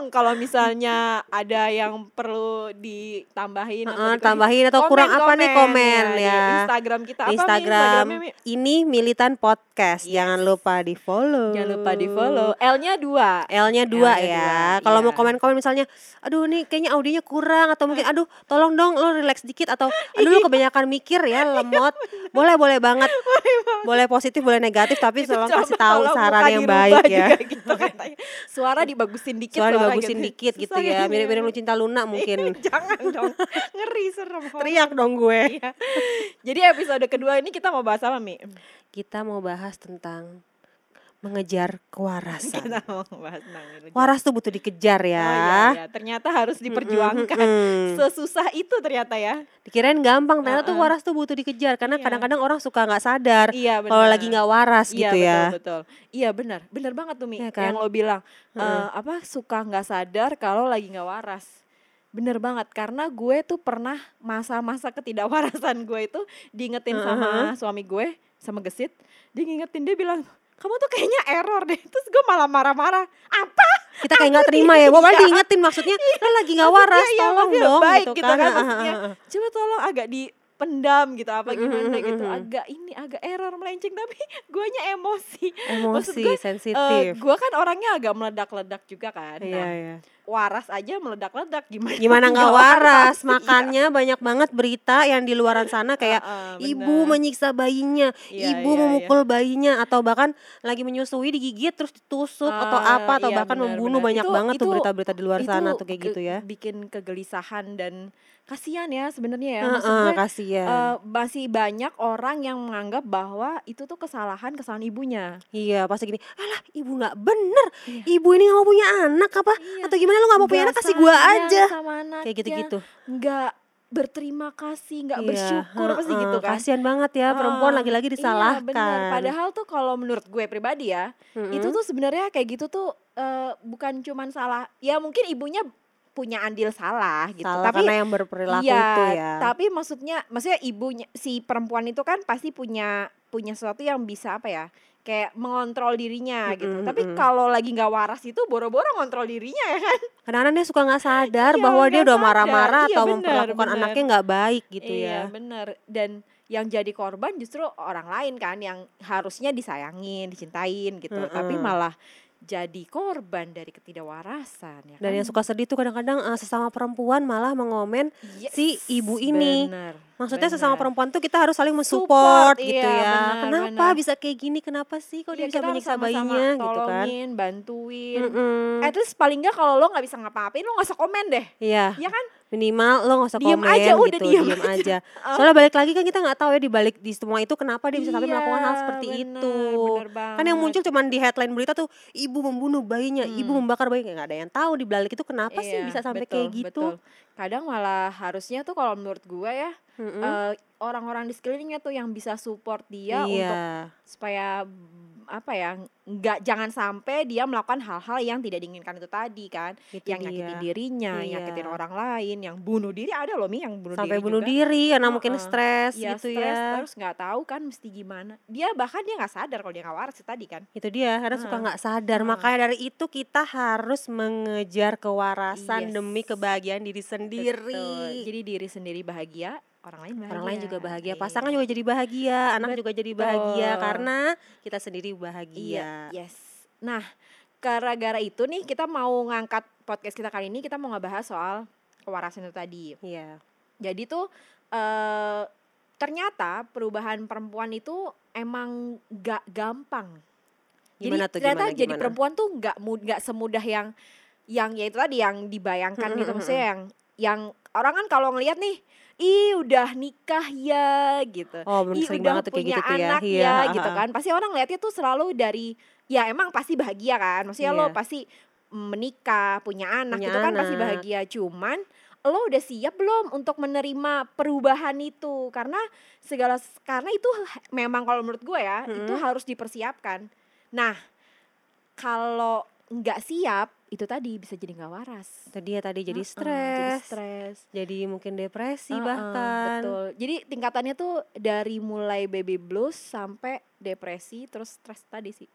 dong kalau misalnya ada yang perlu ditambahin Heeh, gitu. tambahin atau kurang apa nih komen di ya. Instagram kita apa? Instagram Mi? ini Militan Podcast. Yes. Jangan lupa di follow. Jangan lupa di follow. L-nya dua. L-nya dua L-nya ya. Kalau mau iya. komen-komen misalnya, aduh nih kayaknya audionya kurang atau mungkin aduh tolong dong lo relax dikit atau aduh lo kebanyakan mikir ya lemot. Boleh boleh banget. Boleh positif boleh negatif tapi tolong kasih tahu saran yang baik ya. gitu. Suara dibagusin dikit. Soalnya dibagusin dikit gitu Susah ya. kayaknya. Mirip-mirip lu cinta Luna mungkin. Jangan dong. Ngeri serem. Teriak dong gue. Iya. Jadi episode kedua ini kita mau bahas apa Mi? Kita mau bahas tentang mengejar kewarasan. Kita mau bahas tentang itu. Waras tuh butuh dikejar Oh, ya. iya, iya. Ternyata harus diperjuangkan. Mm-mm. Sesusah itu ternyata ya. Dikirain gampang, ternyata tuh Heeh. waras tuh butuh dikejar karena Iya. kadang-kadang orang suka nggak sadar Iya kalau lagi nggak waras iya, gitu betul, ya. betul. Iya benar, benar banget tuh Mi. Iya kan? Yang lo bilang Heeh. eh, apa suka nggak sadar kalau lagi nggak waras. Bener banget karena gue tuh pernah masa-masa ketidakwarasan gue itu diingetin sama suami gue sama gesit. Dia ngingetin dia bilang kamu tuh kayaknya error deh. Terus gue malah marah-marah. Apa? Kita kayak nggak terima ya, malah Iya. diingetin maksudnya, lo lagi nggak waras, iya, tolong dong baik gitu gitu kan. kan, maksudnya. Coba tolong agak dipendam gitu apa gimana gitu. Agak ini agak error melenceng tapi guanya emosi. Maksud Emosi, gue, sensitif. Eh, gue kan orangnya agak meledak-ledak juga kan. Iya, Nah, iya. waras aja meledak-ledak gimana? Gimana nggak waras? Iya. Makannya banyak banget berita yang di luaran sana kayak Heeh, ibu bener. menyiksa bayinya, Iya, ibu iya, memukul bayinya atau bahkan lagi menyusui digigit terus ditusuk atau Ah, apa atau iya, bahkan benar, membunuh benar. banyak Itu- banget tuh itu- berita-berita di luar sana tuh kayak gitu ya. Bikin kegelisahan dan kasihan ya sebenarnya ya. Maksud Heeh, gue, kasihan. eh, masih banyak orang yang menganggap bahwa itu tuh kesalahan kesalahan ibunya. Iya pasti gini, alah ibu nggak bener, ibu ini nggak mau punya anak apa? Iya. Atau gimana lu nggak mau punya anak kasih gua aja, kayak gitu-gitu. nggak berterima kasih nggak Iya, bersyukur pasti heeh, gitu kan Kasihan banget ya perempuan lagi-lagi iya, disalahkan. bener. padahal tuh kalau menurut gue pribadi ya Mm-mm. itu tuh sebenarnya kayak gitu tuh eh, bukan cuman salah ya mungkin ibunya punya andil salah gitu salah tapi karena yang berperilaku iya, itu ya. tapi maksudnya maksudnya ibunya si perempuan itu kan pasti punya punya sesuatu yang bisa apa ya kayak mengontrol dirinya gitu Mm-mm, tapi mm-mm. kalau lagi nggak waras itu boro-boro ngontrol dirinya ya kan Kadang-kadang dia suka nggak sadar Iya, bahwa dia udah marah-marah Iya, atau bener, memperlakukan bener. anaknya nggak baik gitu iya ya. bener dan yang jadi korban justru orang lain kan yang harusnya disayangin dicintain gitu tapi Mm-mm. malah jadi korban dari ketidakwarasan ya Dan kan? yang suka sedih tuh kadang-kadang eh, sesama perempuan malah mengomen Yes, si ibu ini. bener, Maksudnya sesama bener. perempuan tuh kita harus saling Support, mensupport gitu iya, ya. benar, Kenapa benar. bisa kayak gini? Kenapa sih kok Iya, dia bisa kita harus menyiksa bayinya gitu kan? tolongin, bantuin. Mm-mm. At least paling nggak kalau lo nggak bisa ngapa-ngapain lo nggak usah komen deh, Iya, ya kan? Minimal lo gak usah Diem komen aja, udah gitu, diem diem aja. aja. Soalnya balik lagi kan kita nggak tahu ya di balik di semua itu kenapa dia bisa sampai Iya, melakukan hal seperti bener, itu. bener Kan yang muncul cuman di headline berita tuh ibu membunuh bayinya, ibu Hmm. membakar bayinya, nggak ada yang tahu di balik itu kenapa sih Iya, bisa sampai betul, kayak gitu. betul. Kadang malah harusnya tuh kalau menurut gue ya Mm-mm. eh, orang-orang di sekelilingnya tuh yang bisa support dia untuk iya. supaya mm, apa ya nggak jangan sampai dia melakukan hal-hal yang tidak diinginkan itu tadi kan Itu yang nyakitin dia. dirinya Iya. nyakitin orang lain yang bunuh diri ada loh mi yang bunuh sampai diri bunuh juga. diri karena mungkin Heeh. stres ya gitu stres ya. terus nggak tahu kan mesti gimana dia bahkan dia nggak sadar kalau dia nggak waras tadi kan Itu dia, karena suka Heeh. nggak sadar. Heeh. Makanya dari itu kita harus mengejar kewarasan Yes. demi kebahagiaan diri sendiri. Betul. jadi diri sendiri bahagia orang lain bahagia Orang lain juga bahagia, Iya. pasangan juga jadi bahagia, anak juga jadi bahagia Betul. karena kita sendiri bahagia. Iya, yes. Nah, gara-gara itu nih kita mau ngangkat podcast kita kali ini kita mau ngebahas soal kewarasan itu tadi. Iya. Jadi tuh eh ternyata perubahan perempuan itu emang gak gampang. Gimana jadi tuh, ternyata gimana, jadi gimana? perempuan tuh nggak mud nggak semudah yang yang ya itu tadi yang dibayangkan gitu maksudnya yang yang orang kan kalau ngelihat nih ih udah nikah ya gitu Oh, bener ih sering udah banget tuh kayak punya gitu ya. anak Iya, ya ah, gitu ah. kan pasti orang lihatnya tuh selalu dari ya emang pasti bahagia kan maksudnya lo Iya. pasti menikah punya anak Punya itu kan pasti anak. bahagia cuman lo udah siap belum untuk menerima perubahan itu karena segala karena itu memang kalau menurut gue ya itu Mm-mm. harus dipersiapkan nah kalau nggak siap itu tadi bisa jadi nggak waras Tadi ya tadi jadi Heeh, jadi stres, stres jadi mungkin depresi Heeh, bahkan. betul jadi tingkatannya tuh dari mulai baby blues sampai depresi terus stres tadi sih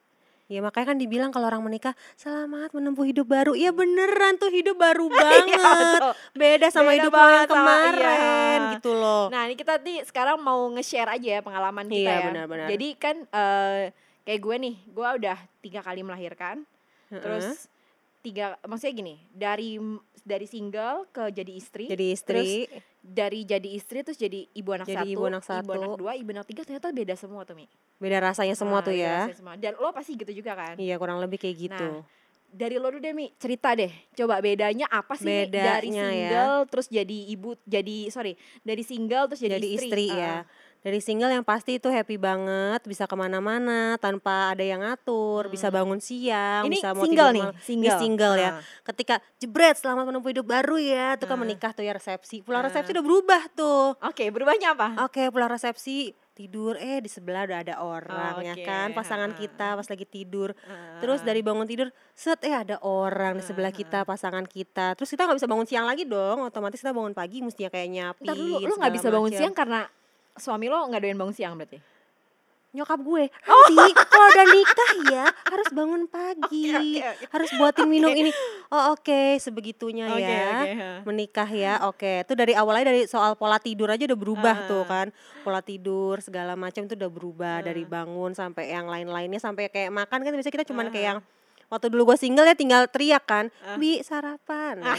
Ya makanya kan dibilang kalau orang menikah selamat menempuh hidup baru. Iya beneran tuh hidup baru banget. betul. Beda sama Beda hidup lo yang banget sama- kemarin iya. gitu loh. Nah ini kita nih sekarang mau nge-share aja ya pengalaman kita Iya, ya. benar-benar. Jadi kan eh, kayak gue nih, gue udah tiga kali melahirkan. Terus tiga, maksudnya gini, dari dari single ke jadi istri. jadi istri dari jadi istri terus jadi ibu anak Jadi satu, ibu anak satu. dua, ibu anak tiga ternyata beda semua tuh Mi. beda rasanya semua Nah, tuh ya. semua. Dan lo pasti gitu juga kan. Iya kurang lebih kayak gitu. Nah, Dari lo dulu deh Mi, cerita deh. Coba bedanya apa sih Mi? dari Bedanya ya. single terus jadi ibu, jadi sorry, dari single terus jadi, jadi istri. istri, Ah. ya. Dari single yang pasti itu happy banget, bisa ke mana-mana tanpa ada yang ngatur, bisa bangun siang, Hmm. Ini bisa mau single tidur nih, malam. single. Ini single ya. Ah. Ketika jebret selamat menempuh hidup baru ya, itu kan Ah. menikah tuh ya resepsi. Pulang Ah. resepsi udah berubah tuh. Oke, berubahnya apa? Oke, pulang resepsi tidur eh di sebelah udah ada orang ya Oke, kan pasangan kita pas lagi tidur terus dari bangun tidur set eh ada orang di sebelah kita pasangan kita terus kita nggak bisa bangun siang lagi dong otomatis kita bangun pagi mestinya kayak nyapi Ntar dulu, lu nggak bisa bangun siang karena suami lo nggak doyan bangun siang berarti? nyokap gue. Nanti kalau udah nikah ya harus bangun pagi. Oke, oke, oke. harus buatin minum ini. Oh oke sebegitunya Oke, ya. oke, ha. menikah ya oke. Itu dari awalnya dari soal pola tidur aja udah berubah Ah. tuh kan. Pola tidur segala macam itu udah berubah. Dari bangun sampai yang lain-lainnya sampai kayak makan kan biasanya kita cuman kayak yang waktu dulu gue single ya tinggal teriak kan bi sarapan kan?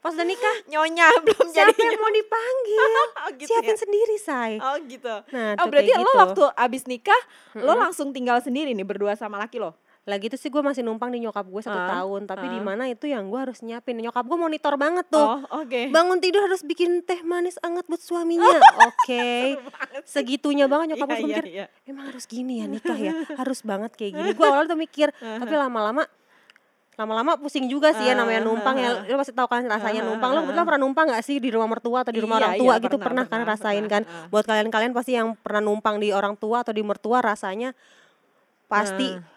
Pas udah nikah Nyonya belum jadi siapa yang mau dipanggil Oh, gitu siapin ya? sendiri say Oh gitu. Nah, oh berarti lo gitu. waktu abis nikah lo langsung tinggal sendiri nih berdua sama laki lo? Lagi itu sih gue masih numpang di nyokap gue satu Ah, tahun. Tapi di ah. mana itu yang gue harus nyiapin. Nyokap gue monitor banget tuh. Oh oke. bangun tidur harus bikin teh manis anget buat suaminya. Oke. segitunya banget nyokap gue Iya, suka iya, mikir iya. emang harus gini ya nikah ya? Harus banget kayak gini. Gue awalnya tuh mikir tapi lama-lama lama-lama pusing juga sih ya namanya numpang ya. lu pasti tahu kan rasanya numpang. Ah, kebetulan pernah numpang gak sih di rumah mertua atau di rumah Iya, orang tua iya, gitu? pernah, pernah, kan pernah, rasain pernah, kan? buat kalian-kalian pasti yang pernah numpang di orang tua atau di mertua rasanya pasti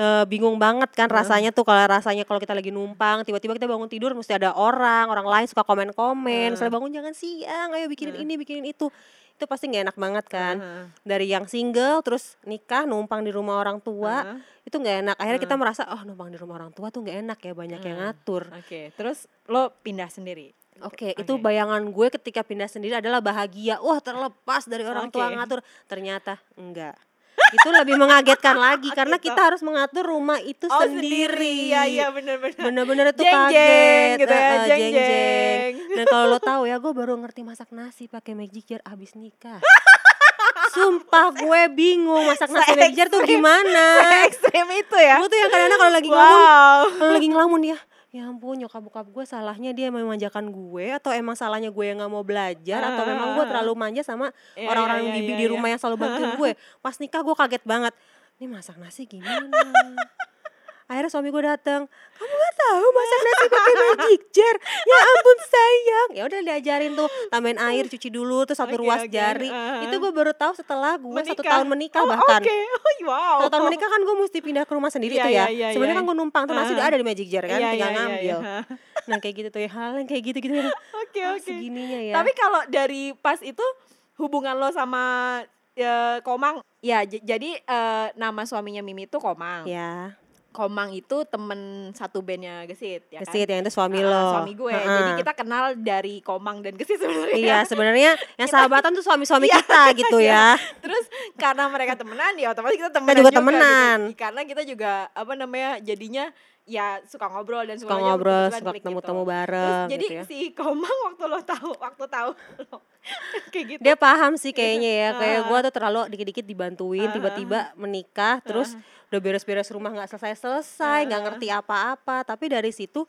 eh, bingung banget kan rasanya tuh kalau rasanya kalau kita lagi numpang tiba-tiba kita bangun tidur mesti ada orang orang lain suka komen-komen misalnya bangun jangan siang ayo bikinin ini bikinin itu itu pasti nggak enak banget kan Heeh. dari yang single terus nikah numpang di rumah orang tua Heeh. itu nggak enak akhirnya kita merasa oh numpang di rumah orang tua tuh nggak enak ya banyak yang ngatur Oke, terus lo pindah sendiri. Oke, itu bayangan gue ketika pindah sendiri adalah bahagia. Wah, terlepas dari orang tua Oke. ngatur. Ternyata enggak. Itu lebih mengagetkan lagi karena gitu. kita harus mengatur rumah itu Oh sendiri. Iya iya benar-benar. Bener-bener itu Jeng, kaget. jeng, gitu ya, Heeh, jeng, jeng-jeng. jeng. Dan kalau lo tahu ya, gue baru ngerti masak nasi pakai magic jar abis nikah. Sumpah gue bingung masak nasi magic jar tuh gimana. Ekstrim itu ya. Gue tuh yang kadang-kadang kalau lagi ngelamun, Wow. kalau lagi ngelamun ya ya ampun nyokap bokap gue salahnya dia memanjakan gue atau emang salahnya gue yang nggak mau belajar atau memang gue terlalu manja sama Iya, orang-orang iya, di, iya, di iya. rumah yang selalu bantuin gue. Pas nikah gue kaget banget. Ini masak nasi gimana? Akhirnya suami gue datang kamu gak tahu masak nasi pakai magic jar ya ampun sayang ya udah diajarin tuh tambahin air cuci dulu terus satu Oke, ruas oke, jari uh-huh. itu gue baru tahu setelah gue satu tahun menikah Oh, bahkan Oke. Oh, wow. satu tahun menikah kan gue mesti pindah ke rumah sendiri Iya, tuh ya. iya, iya, Sebenarnya iya. kan gue numpang tuh nasi udah ada di magic jar kan, Iya, tinggal iya, iya, ngambil. iya. Nah kayak gitu tuh ya hal yang kayak gitu-gitu ya. Oke Oh, oke. segininya ya. Tapi kalau dari pas itu hubungan lo sama ya, Komang, ya jadi eh, nama suaminya Mimi itu Komang. ya, Komang itu temen satu bandnya Gesit, ya kan? kesit yang itu suami Ah, lo. Suami gue. Heeh. Jadi kita kenal dari Komang dan Gesit sebenarnya. Iya sebenarnya yang sahabatan tuh suami-suami kita gitu ya. Terus karena mereka temenan ya otomatis kita temenan juga gitu. temenan. Karena kita juga apa namanya jadinya ya suka ngobrol dan Suka ngobrol, suka ketemu-temu gitu. bareng Terus jadi gitu ya. si Komang waktu lo tahu, waktu tahu lo kayak gitu. Dia paham sih kayaknya ya, kayak gue tuh terlalu dikit-dikit dibantuin, tiba-tiba menikah, terus udah beres-beres rumah nggak selesai-selesai, nggak ngerti apa-apa. Tapi dari situ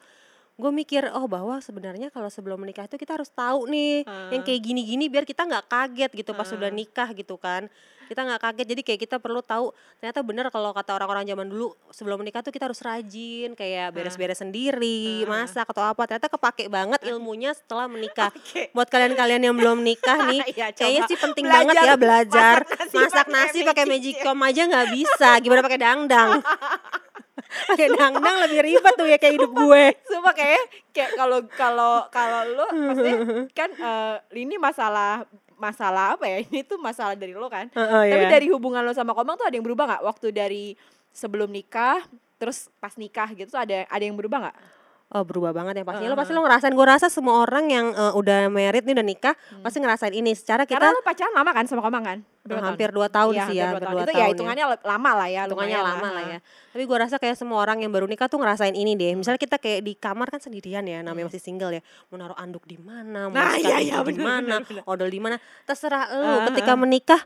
gue mikir oh bahwa sebenarnya kalau sebelum menikah itu kita harus tahu nih yang kayak gini-gini biar kita nggak kaget gitu pas sudah nikah gitu kan kita nggak kaget. Jadi kayak kita perlu tahu ternyata bener kalau kata orang-orang zaman dulu sebelum menikah tuh kita harus rajin kayak beres-beres sendiri masak atau apa. Ternyata kepake banget ilmunya setelah menikah. Oke. buat kalian-kalian yang belum nikah nih Iya, kayaknya sih penting belajar banget ya belajar masak nasi pakai Magic magicom aja nggak bisa. Gimana pakai dangdang? Pakai dangdang lebih ribet tuh ya kayak hidup gue. Sumpah kayak kayak kalau kalau kalau lu maksudnya kan eh, ini masalah masalah apa ya? Ini tuh masalah dari lo kan. Heeh, Tapi iya. dari hubungan lo sama Komang tuh ada yang berubah nggak waktu dari sebelum nikah terus pas nikah gitu tuh ada ada yang berubah nggak? Oh berubah banget ya pasti. Lo Heeh. pasti lo ngerasain. Gue rasa semua orang yang eh, udah married nih udah nikah pasti ngerasain ini. Secara kita Karena lo pacaran lama kan sama Komang kan? eh, hampir dua tahun Iya, sih ya. hampir dua dua tahun. Itu tahun ya ya. hitungannya le- lama lah ya. Hitungannya lama lah ya. Tapi gue rasa kayak semua orang yang baru nikah tuh ngerasain ini deh. Misalnya kita kayak di kamar kan sendirian ya, namanya masih single ya. Mau naruh anduk di mana, mau Nah, iya, iya, di mana, odol di mana, terserah lu. Ah, Ketika ah. menikah,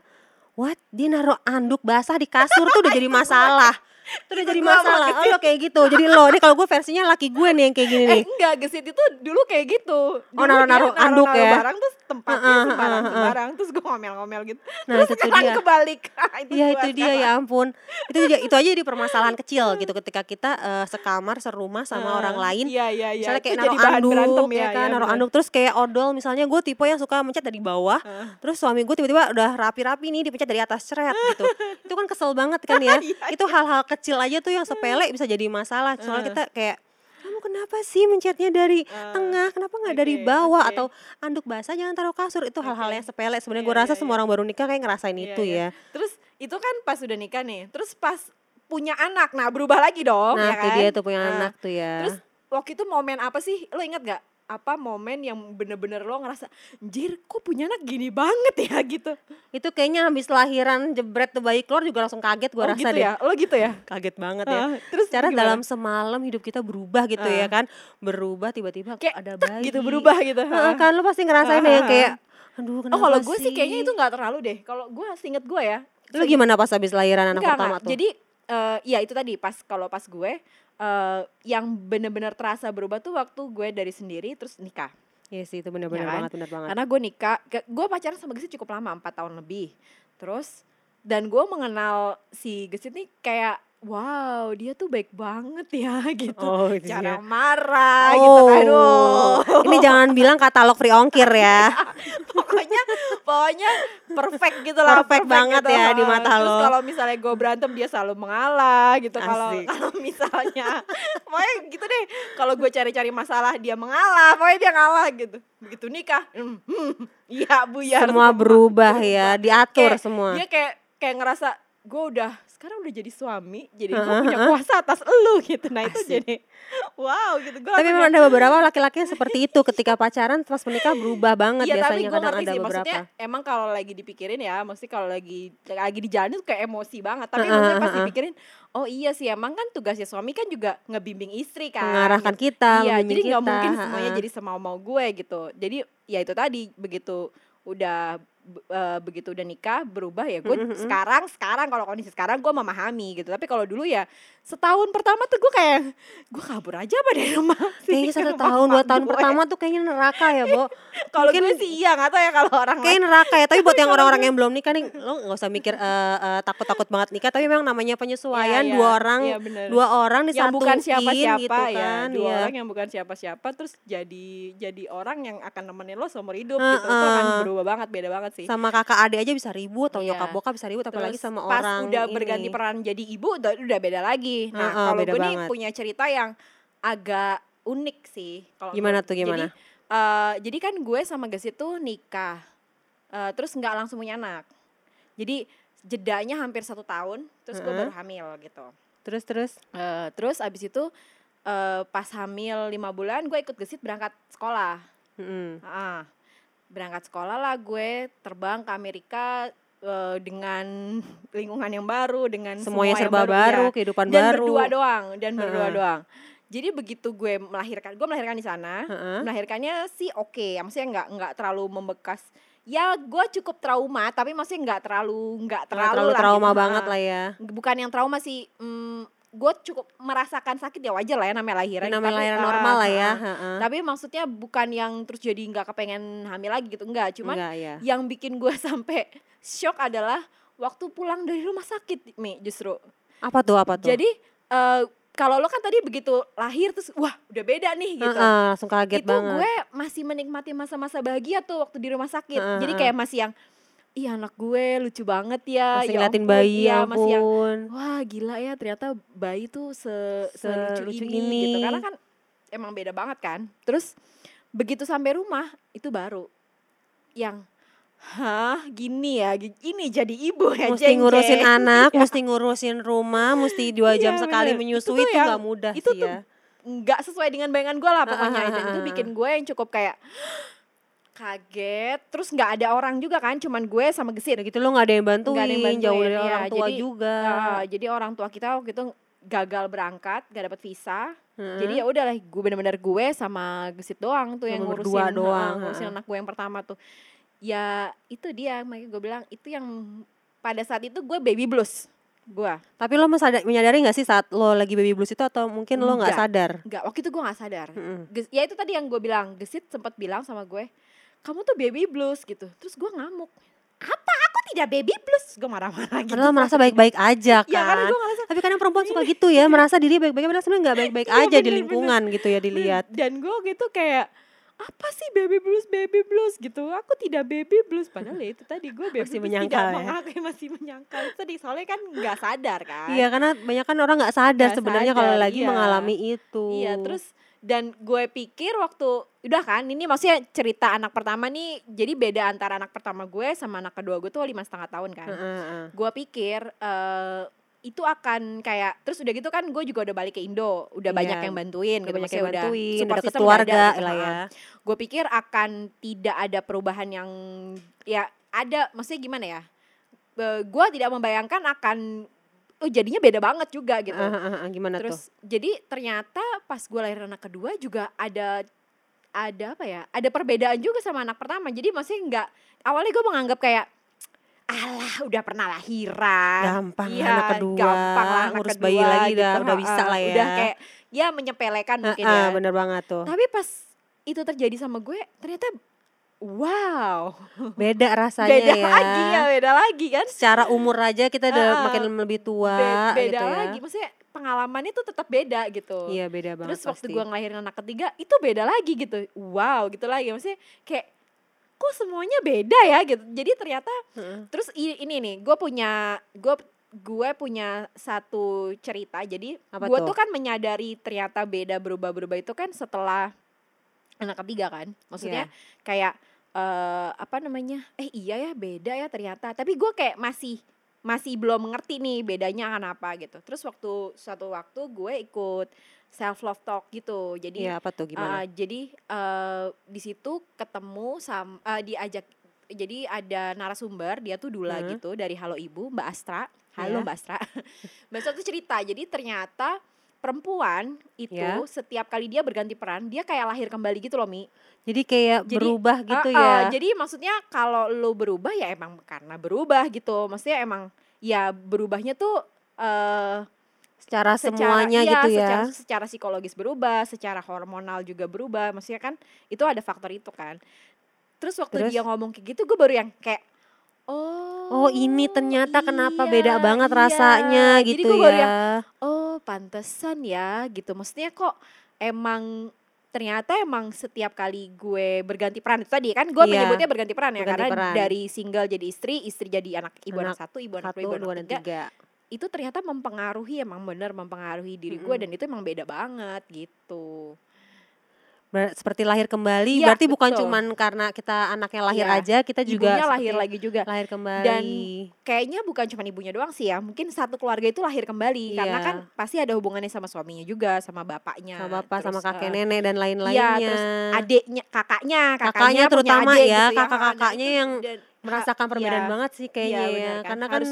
what? Dia naruh anduk basah di kasur tuh udah jadi masalah. Itu udah jadi masalah. Oh, lo kayak gitu. Jadi lo nih kalau gue versinya laki gue nih yang kayak gini Eh nih. enggak, gesit itu dulu kayak gitu. Dulu Oh, naruh-naruh dia anduk ya? barang terus tempatnya Heeh, heeh, sembarang heeh. sembarang terus gue ngomel-ngomel gitu. Nah, terus itu dia. kebalik. itu Iya gua itu dia ya ampun. Itu aja itu aja di permasalahan kecil gitu ketika kita eh, sekamar serumah sama Ah, orang lain. Iya iya iya. Misalnya Itu kayak jadi naruh bahan anduk berantem ya, kan, naruh bener. anduk terus kayak odol misalnya gue tipe yang suka mencet dari bawah. Ah. Terus suami gue tiba-tiba udah rapi-rapi nih dipencet dari atas ceret gitu. itu kan kesel banget kan ya. Iya, itu hal-hal kecil aja tuh yang sepele bisa jadi masalah. Soalnya Ah. kita kayak kamu kenapa sih mencetnya dari Ah, tengah? Kenapa nggak dari oke, bawah oke. atau anduk basah jangan taruh kasur? Itu hal-hal yang sepele. Sebenarnya Iya, gue rasa iya, semua iya. orang baru nikah kayak ngerasain Iya, itu iya. ya. Terus itu kan pas udah nikah nih. Terus pas punya anak. Nah, berubah lagi dong, Nah, ya kan? dia tuh punya Nah, anak tuh ya. Terus waktu itu momen apa sih? Lo inget gak? Apa momen yang bener-bener lo ngerasa, Anjir kok punya anak gini banget ya gitu. itu kayaknya habis lahiran jebret tuh bayi keluar juga langsung kaget gue oh rasa gitu deh. ya? Lo gitu ya? Kaget banget ya. Ah, terus Cara gimana? dalam semalam hidup kita berubah gitu ya kan. Berubah tiba-tiba Kayak ada bayi. gitu berubah gitu. Heeh, kan lo pasti ngerasain yang ah, kayak aduh kenapa Oh kalau gue sih kayaknya itu nggak terlalu deh. Kalau gue inget gue ya. Lu gimana pas habis lahiran anak Enggak, pertama enggak. tuh? Jadi eh, ya itu tadi pas kalau pas gue eh, yang bener-bener terasa berubah tuh waktu gue dari sendiri terus nikah. Iya sih itu bener-bener Ya kan? banget bener banget. Karena gue nikah, gue pacaran sama Gesit cukup lama, 4 tahun lebih. Terus dan gue mengenal si Gesit nih kayak wow dia tuh baik banget ya gitu. Oh, dia. marah gitu kan. Aduh. Ini jangan bilang katalog free ongkir ya. pokoknya pokoknya perfect gitu lah Perfect banget gitu. ya di mata Terus lo. kalau misalnya gue berantem dia selalu mengalah gitu kalau misalnya pokoknya gitu deh kalau gue cari-cari masalah dia mengalah pokoknya dia ngalah gitu begitu nikah hmm, hmm, iya buyar Semua berubah ya, diatur Kayak semua. dia kayak kayak ngerasa gue udah sekarang udah jadi suami jadi gue Heeh, punya kuasa atas elu gitu. Nah itu Asik. jadi wow gitu. Gue Tapi memang ada beberapa laki-laki yang seperti itu. Ketika pacaran pas menikah berubah banget Iya biasanya tapi gue kadang ngerti ada sih. Beberapa. maksudnya emang kalau lagi dipikirin ya mesti kalau lagi lagi di jalan itu kayak emosi banget. Tapi Heeh, maksudnya pas dipikirin oh iya sih emang kan tugasnya suami kan juga ngebimbing istri kan Mengarahkan gitu. kita, iya jadi nggak mungkin semuanya jadi semau mau gue gitu. Jadi ya itu tadi begitu udah eh, begitu udah nikah berubah ya gue Mm, mm, mm. sekarang sekarang kalau kondisi sekarang gue memahami gitu tapi kalau dulu ya setahun pertama tuh gue kayak gue kabur aja apa dari rumah Kayaknya satu tahun, dua tahun gue. pertama tuh kayaknya neraka ya, Bo. kalau gue sih iya nggak tahu ya kalau orang Kayaknya neraka ya, tapi buat yang orang-orang yang belum nikah nih, lo nggak usah mikir eh, eh, takut-takut banget nikah, tapi memang namanya penyesuaian Iya, dua iya. orang, bener. dua orang yang disatuin bukan siapa-siapa gitu ya kan, dua iya. orang yang bukan siapa-siapa terus jadi jadi orang yang akan nemenin lo seumur hidup gitu itu akan Heeh. berubah banget beda banget sih Sama kakak adik aja bisa ribut, atau Iya. nyokap bokap bisa ribut, apalagi Terus sama pas orang udah ini. berganti peran jadi ibu udah, udah beda lagi nah Heeh, kalau beda gue nih punya cerita yang agak unik sih kalau Gimana tuh, gimana? jadi, eh, jadi kan gue sama Gesit tuh nikah Eh, terus nggak langsung punya anak jadi jedanya hampir satu tahun terus gue Heeh. baru hamil gitu Terus terus, Eh, terus abis itu eh, pas hamil lima bulan gue ikut gesit berangkat sekolah Mm-mm. Ah, berangkat sekolah lah gue terbang ke Amerika eh, dengan lingkungan yang baru dengan semuanya semua yang serba baru, ya. kehidupan dan baru. berdua doang dan berdua Heeh. doang jadi begitu gue melahirkan gue melahirkan di sana Heeh. melahirkannya sih oke maksudnya nggak nggak terlalu membekas ya gue cukup trauma tapi maksudnya nggak terlalu nggak terlalu, terlalu lah trauma gitu. banget Ah lah ya. bukan yang trauma sih mm, gue cukup merasakan sakit ya wajar lah ya namanya lahiran Namanya tapi, lahiran ah, normal lah ya. heeh. tapi maksudnya bukan yang terus jadi nggak kepengen hamil lagi gitu enggak cuman Enggak ya. yang bikin gue sampai shock adalah waktu pulang dari rumah sakit mi justru Apa tuh apa tuh? jadi eh, kalau lo kan tadi begitu lahir terus wah udah beda nih gitu Heeh, langsung kaget itu banget. gue masih menikmati masa-masa bahagia tuh waktu di rumah sakit Heeh, jadi heeh. kayak masih yang iya anak gue lucu banget ya Masih ya ngeliatin ampun, bayi iya, ya masih yang ampun. wah gila ya ternyata bayi tuh se selucu ini, ini. gitu karena kan emang beda banget kan terus begitu sampai rumah itu baru yang hah gini ya ini jadi ibu ya Mesti jeng, ngurusin jeng." anak, Iya. mesti ngurusin rumah, mesti dua jam Iya, sekali bener. menyusui Itu itu yang- nggak mudah itu sih tuh ya. nggak sesuai dengan bayangan gue lah pokoknya ah, itu bikin gue yang cukup kayak kaget terus nggak ada orang juga kan cuman gue sama gesit gitu lo nggak ada yang bantuin, Nggak ada yang bantuin, jauh dari iya. orang tua Jadi, juga. Ah, jadi orang tua kita waktu itu gagal berangkat gak dapet visa Heeh. jadi ya udahlah gue bener-bener gue sama gesit doang tuh yang Sama ngurusin doang, ngurusin ah. anak gue yang pertama tuh ya itu dia makanya gue bilang itu yang pada saat itu gue baby blues gue Tapi lo menyadari, menyadari nggak sih saat lo lagi baby blues itu atau mungkin lo nggak sadar? nggak waktu itu gue nggak sadar. Ges- ya itu tadi yang gue bilang gesit sempat bilang sama gue kamu tuh baby blues gitu. Terus gue ngamuk. Apa? Aku tidak baby blues. Gue marah-marah gitu. Padahal merasa baik-baik aja kan. ya karena gue ngerasa Tapi kadang perempuan suka gitu ya, merasa diri baik-baik padahal sebenarnya nggak baik-baik Iya, aja di bener, lingkungan gitu ya dilihat. dan gue gitu kayak apa sih baby blues baby blues? gitu. Aku tidak baby blues. Padahal ya itu tadi gue baby Masih blues menyangkal tidak ya? mengakui masih menyangkal. Itu tadi soalnya kan nggak sadar kan. Iya, karena banyak kan orang nggak sadar sebenarnya kalau lagi iya. mengalami itu. Iya, terus dan gue pikir waktu udah kan ini maksudnya cerita anak pertama nih jadi beda antara anak pertama gue sama anak kedua gue tuh lima setengah tahun kan. Heeh, heeh. Gue pikir eh itu akan kayak terus udah gitu kan gue juga udah balik ke Indo, udah Iya, banyak yang bantuin, Udah gitu, banyak yang bantuin, udah keluarga ada gitu, lah ya. Gue pikir akan tidak ada perubahan yang ya ada, maksudnya gimana ya? gue tidak membayangkan akan oh jadinya beda banget juga gitu. Heeh, heeh, heeh, gimana tuh? Terus jadi ternyata pas gue lahir anak kedua juga ada ada apa ya? Ada perbedaan juga sama anak pertama. Jadi maksudnya nggak awalnya gue menganggap kayak alah udah pernah lahiran. Gampang Iya, anak kedua, gampang lah anak ngurus kedua bayi lagi gitu, dah, udah bisa lah ya. Udah kayak ya menyepelekan mungkin Heeh, ya. bener banget tuh. Tapi pas itu terjadi sama gue ternyata wow. Beda rasanya beda ya. lagi ya, beda lagi kan. Secara umur aja kita udah Heeh. makin lebih tua Be- beda gitu ya. lagi. Maksudnya pengalamannya tuh tetap beda gitu. Iya beda banget Terus waktu gue ngelahirin anak ketiga itu beda lagi gitu. Wow gitu lagi. Maksudnya kayak kok semuanya beda ya gitu. Jadi ternyata Heeh. terus ini nih gue punya gue gue punya satu cerita. Jadi gue tuh? tuh kan menyadari ternyata beda berubah-berubah itu kan setelah anak ketiga kan. Maksudnya Iya. kayak eh apa namanya? Eh iya ya beda ya ternyata. Tapi gue kayak masih masih belum mengerti nih bedanya akan apa gitu. Terus waktu suatu waktu gue ikut self love talk gitu. Jadi Iya apa tuh gimana? Uh, jadi uh, di situ ketemu sama uh, diajak jadi ada narasumber dia tuh dula Hmm. gitu dari Halo Ibu Mbak Astra. Halo Iya. Mbak Astra. Mbak Astra tuh cerita. Jadi ternyata perempuan itu Ya. setiap kali dia berganti peran dia kayak lahir kembali gitu loh Mi. Jadi kayak Jadi, berubah gitu Uh, uh, ya. Jadi maksudnya kalau lo berubah ya emang karena berubah gitu. Maksudnya emang ya berubahnya tuh uh, secara, semuanya iya, gitu ya. secara, secara psikologis berubah, secara hormonal juga berubah. Maksudnya kan itu ada faktor itu kan. Terus waktu Terus? dia ngomong kayak gitu, gue baru yang kayak oh Oh ini ternyata kenapa iya, beda banget iya." rasanya Jadi gitu gue ya. yang, oh pantesan ya gitu. Maksudnya kok emang ternyata emang setiap kali gue berganti peran itu tadi kan gue Iya. menyebutnya berganti peran ya Berganti karena peran. dari single jadi istri istri jadi anak ibu anak, Anak satu ibu anak Satu, dua ibu dua, anak dan tiga tiga. itu ternyata mempengaruhi emang bener mempengaruhi diri gue Mm-mm. dan itu emang beda banget gitu Ber- seperti lahir kembali, Iya, berarti bukan betul. cuman karena kita anaknya lahir Iya. aja, kita juga ibunya lahir lagi juga lahir kembali. Dan kayaknya bukan cuma ibunya doang sih ya mungkin satu keluarga itu lahir kembali karena Iya. kan pasti ada hubungannya sama suaminya juga sama bapaknya sama bapak, sama terus, kakek eh, nenek dan iya lain-lainnya. terus adiknya kakaknya kakaknya, Kakaknya terutama adik ya, gitu Nah, kakak-kakaknya itu yang dan- merasakan perbedaan iya, banget sih kayaknya iya, ya. benar kan. Karena kan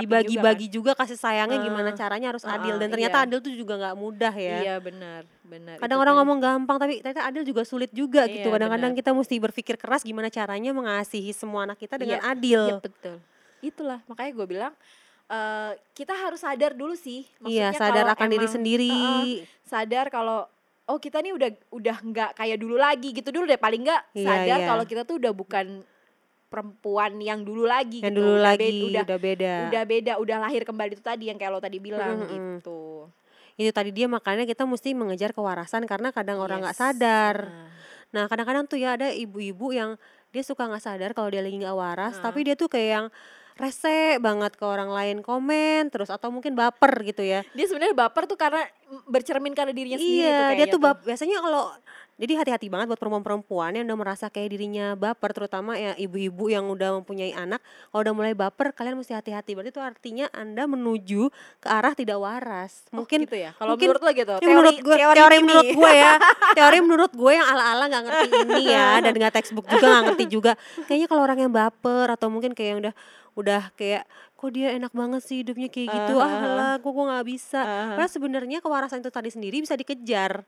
dibagi-bagi juga, kasih sayangnya Heeh. gimana caranya harus adil Heeh, dan ternyata iya. adil tuh juga nggak mudah ya. iya benar benar Kadang orang tadi. ngomong gampang tapi ternyata adil juga sulit juga gitu. Iya, Kadang-kadang benar. kita mesti berpikir keras gimana caranya mengasihi semua anak kita dengan Iya, adil. Iya betul. Itulah makanya gue bilang eh kita harus sadar dulu sih. Iya, Maksudnya sadar kalau akan diri sendiri. Sadar kalau oh kita nih udah udah nggak kayak dulu lagi gitu dulu deh paling nggak Iya, sadar iya. kalau kita tuh udah bukan perempuan yang dulu lagi Yang gitu. dulu Udah lagi be- udah udah beda. udah beda udah lahir kembali itu tadi yang kayak lo tadi bilang Mm, mm, mm. gitu. Itu tadi dia makanya kita mesti mengejar kewarasan karena kadang orang nggak Yes. sadar. Nah, Nah, kadang-kadang tuh ya ada ibu-ibu yang dia suka nggak sadar kalau dia lagi nggak waras tapi dia tuh kayak yang rese banget ke orang lain komen terus atau mungkin baper gitu ya. Dia sebenarnya baper tuh karena bercermin karena dirinya sendiri tuh iya dia tuh bap biasanya kalau jadi hati-hati banget buat perempuan-perempuan yang udah merasa kayak dirinya baper terutama ya ibu-ibu yang udah mempunyai anak. Kalau udah mulai baper kalian mesti hati-hati. Berarti itu artinya anda menuju ke arah tidak waras. Oh, mungkin gitu ya. Kalau menurut lo gitu. ini menurut gue teori, ini. menurut gue ya. Teori menurut gue yang ala-ala nggak ngerti ini ya. Dan nggak textbook juga nggak ngerti juga. Kayaknya kalau orang yang baper atau mungkin kayak yang udah udah kayak kok dia enak banget sih hidupnya kayak gitu? Ah, ah ah, lah kok gue nggak bisa. Ah, ah. padahal sebenarnya kewarasan itu tadi sendiri bisa dikejar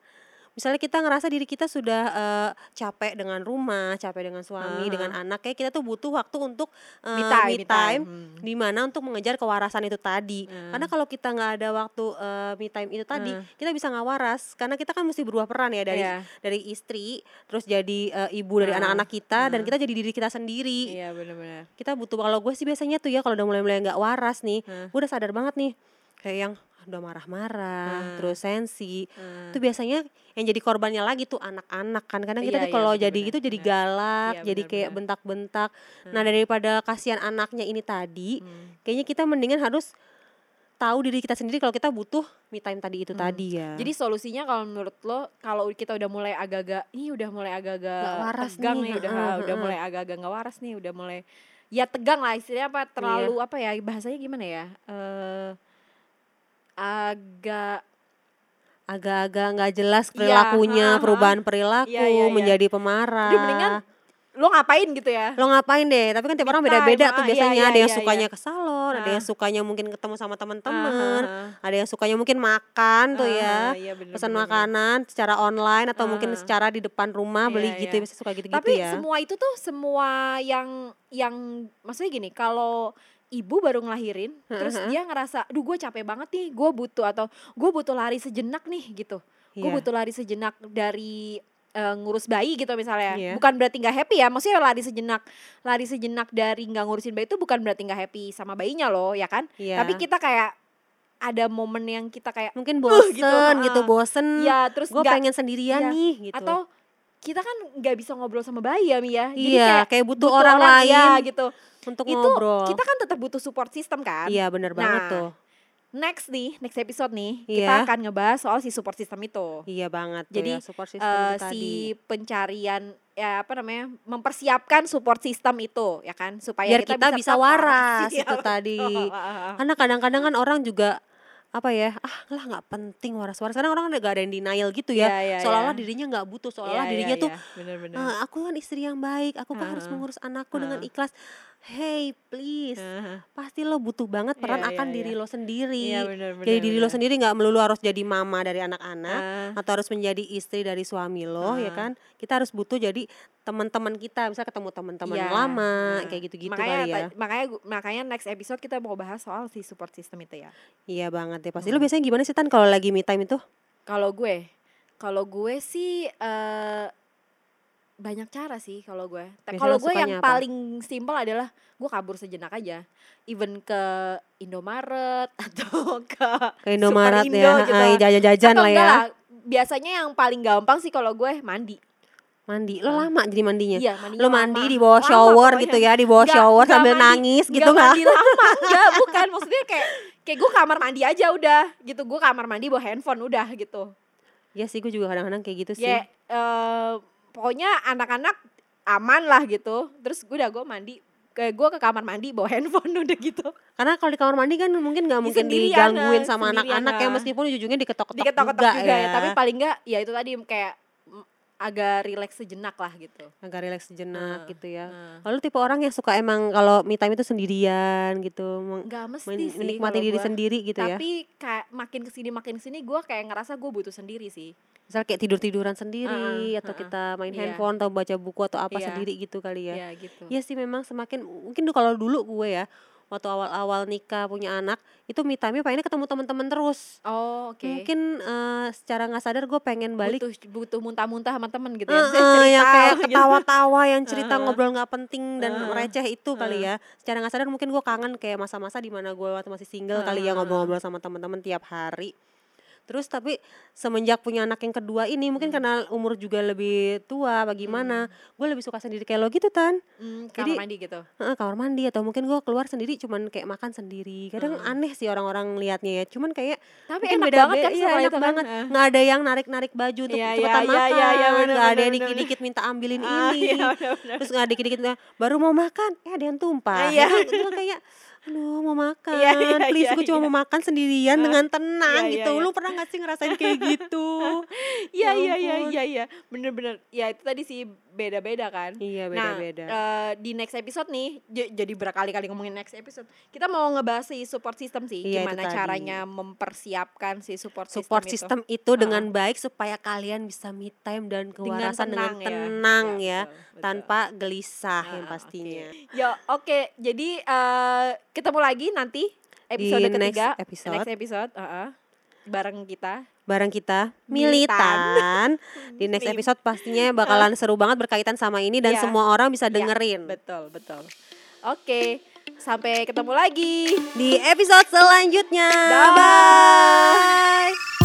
misalnya kita ngerasa diri kita sudah eh, capek dengan rumah capek dengan suami Ah, dengan anak kayak kita tuh butuh waktu untuk eh, Me time, me me time. time Hmm. di mana untuk mengejar kewarasan itu tadi. Hmm. Karena kalau kita nggak ada waktu eh, me time itu tadi, Hmm. kita bisa nggak waras karena kita kan mesti berubah peran ya dari Iya. dari istri, terus jadi eh, ibu dari anak-anak kita dan Hmm. kita jadi diri kita sendiri. Iya benar-benar. Kita butuh kalau gue sih biasanya tuh ya kalau udah mulai-mulai nggak waras nih, Hmm. gue udah sadar banget nih kayak yang udah marah-marah, Hmm. terus sensi. Hmm. Itu biasanya yang jadi korbannya lagi tuh anak-anak kan. Kadang kita Iya, tuh iya, kalau bener, jadi bener, itu jadi galak, Iya, jadi bener, kayak bentak-bentak. Nah, daripada kasihan anaknya ini tadi, Hmm. kayaknya kita mendingan harus tahu diri kita sendiri kalau kita butuh me time tadi itu tadi ya. Hmm. Jadi solusinya kalau menurut lo kalau kita udah mulai agak-agak ini udah mulai agak-agak tegang nih, nih, udah heeh, udah mulai agak-agak nggak waras nih, udah mulai ya tegang lah istilahnya apa terlalu apa ya bahasanya gimana ya? Eh agak agak-agak nggak jelas Iya, perilakunya, heeh, perubahan perilaku, Iya, iya, iya. menjadi pemarah. Jadi mendingan lo ngapain gitu ya? lo ngapain deh tapi kan tiap orang beda-beda tuh ah, biasanya iya, iya, ada yang iya, sukanya iya. ke salon ada yang sukanya mungkin ketemu sama teman-teman Ah, ada yang sukanya mungkin makan tuh ya iya, bener, pesan bener, makanan secara online atau mungkin secara di depan rumah beli Iya, gitu iya. biasanya suka gitu-gitu Tapi ya semua itu tuh semua yang yang maksudnya gini, kalau ibu baru ngelahirin, terus Heeh. dia ngerasa, aduh gue capek banget nih, gue butuh atau gue butuh lari sejenak nih gitu, gue Iya. butuh lari sejenak dari eh, ngurus bayi gitu misalnya, Iya. bukan berarti nggak happy ya, maksudnya lari sejenak, lari sejenak dari nggak ngurusin bayi itu bukan berarti nggak happy sama bayinya loh, ya kan? Iya. Tapi kita kayak ada momen yang kita kayak, mungkin "Uh," bosen gitu, gitu, ah. bosen ya terus gue pengen sendirian iya. nih gitu atau kita kan nggak bisa ngobrol sama bayi ya Mia, jadi iya kayak kayak butuh, orang, lain ya gitu. untuk itu ngobrol. kita kan tetap butuh support system kan? Iya bener banget Nah, tuh. next nih next episode nih Iya. kita akan ngebahas soal si support system itu. Iya banget Jadi, ya, support system Eh, itu tadi. si pencarian ya apa namanya mempersiapkan support system itu ya kan? Supaya biar kita, bisa tetap waras Iya, itu tadi. karena kadang-kadang kan orang juga apa ya ah lah nggak penting waras-waras kadang orang gak ada yang denial gitu ya Iya, iya, seolah-olah iya. dirinya nggak butuh seolah-olah iya, dirinya tuh iya, bener-bener. "Ah, aku kan istri yang baik aku kan harus Ah, mengurus anakku dengan ah. ikhlas hey please Ah, pasti lo butuh banget peran Iya, iya, akan diri iya. lo sendiri Iya, bener-bener, jadi diri lo bener. sendiri nggak melulu harus jadi mama dari anak-anak Ah. atau harus menjadi istri dari suami lo ya Ah. kan kita harus butuh jadi teman-teman kita bisa ketemu teman-teman Iya, lama nah. kayak gitu-gitu makanya kali ya makanya makanya next episode kita mau bahas soal si support system itu ya Iya banget ya pasti. Hmm. Lo biasanya gimana sih Tan kalau lagi me time itu? Kalau gue, kalau gue sih eh banyak cara sih kalau gue. Kalau gue yang apa? paling simpel adalah gue kabur sejenak aja. Even ke Indomaret atau ke Ke Indomaret ya, Indo gitu. ah, jajan-jajan Atau lah ya. Biasanya yang paling gampang sih kalau gue mandi. Mandi. Lo lama jadi mandinya? Iya, mandinya Lo mandi lama. di bawah Lama shower pokoknya. gitu ya, di bawah Nggak- shower nggak sambil mandi- nangis gitu nggak mandi lama enggak bukan maksudnya kayak kayak gue kamar mandi aja udah gitu gue kamar mandi bawa handphone udah gitu Iya sih, gue juga kadang-kadang kayak gitu sih. ya eh, pokoknya anak-anak aman lah gitu terus gue udah gue mandi kayak gue ke kamar mandi bawa handphone udah gitu Karena kalau di kamar mandi kan mungkin nggak mungkin digangguin sama anak-anak ya ah. meskipun ujung-ujungnya diketok-ketok diketok-ketok juga, juga, ya. ya. tapi paling enggak ya itu tadi kayak mm, agak rileks sejenak lah gitu agak rileks sejenak Ah, gitu ya. ah. Lalu tipe orang yang suka emang kalau me time itu sendirian gitu, nggak mesti men- sih menikmati diri gua. sendiri gitu ya. tapi kayak makin ke sini makin ke sini gue kayak ngerasa gue butuh sendiri sih Misal kayak tidur-tiduran sendiri Ah, atau ah, kita main Iya. handphone atau baca buku atau apa Iya. sendiri gitu kali ya. ya gitu Iya sih memang semakin mungkin kalau dulu gue ya waktu awal-awal nikah punya anak itu me time pengennya ketemu teman-teman terus. oh oke Mungkin eh, secara nggak sadar gue pengen balik butuh butuh muntah-muntah sama temen gitu ya eh, Cerita yang kayak gitu. ketawa-tawa yang cerita Heeh. ngobrol nggak penting dan Heeh. receh itu kali ya. Secara nggak sadar mungkin gue kangen kayak masa-masa di mana gue waktu masih single kali ya ngobrol-ngobrol sama teman-teman tiap hari. Terus tapi semenjak punya anak yang kedua ini mungkin karena umur juga lebih tua bagaimana gue lebih suka sendiri kayak lo gitu tan Hmm, kamar Jadi- mandi gitu. Heeh, kamar mandi atau mungkin gue keluar sendiri cuman kayak makan sendiri kadang aneh sih orang-orang liatnya ya cuman kayak Tapi enak beda- banget kan iya, enak itu kan? banget Heeh. nggak ada yang narik-narik baju untuk Iya, cepetan iya, makan iya, iya, bener, nggak ada yang bener, bener. dikit-dikit minta ambilin Ah, ini iya, bener-bener. terus nggak dikit-dikit "Nah, baru mau makan eh ada yang tumpah Iya. itu, itu kayak aduh mau makan Iya, iya, please iya, gue cuma iya. mau makan sendirian dengan tenang iya, iya, gitu iya. lu pernah gak sih ngerasain kayak gitu Iya Ya iya iya ampun. iya iya bener-bener ya itu tadi sih beda-beda kan. iya Nah, beda-beda eh, di next episode nih, jadi berkali-kali ngomongin next episode. Kita mau ngebahas si support system sih, Iya, itu gimana tadi. caranya mempersiapkan si support, support system, system itu dengan baik supaya kalian bisa me time dan itu kewarasan dengan ya. tenang ya, betul, betul. tanpa gelisah Ah, yang pastinya oke. Ya oke, jadi eh, ketemu lagi nanti episode Di next ketiga, episode. next episode, uh-uh, bareng kita. bareng kita Militan. di next episode pastinya bakalan seru banget berkaitan sama ini dan Iya. semua orang bisa Iya, dengerin betul betul. Oke, sampai ketemu lagi. di episode selanjutnya Bye-bye.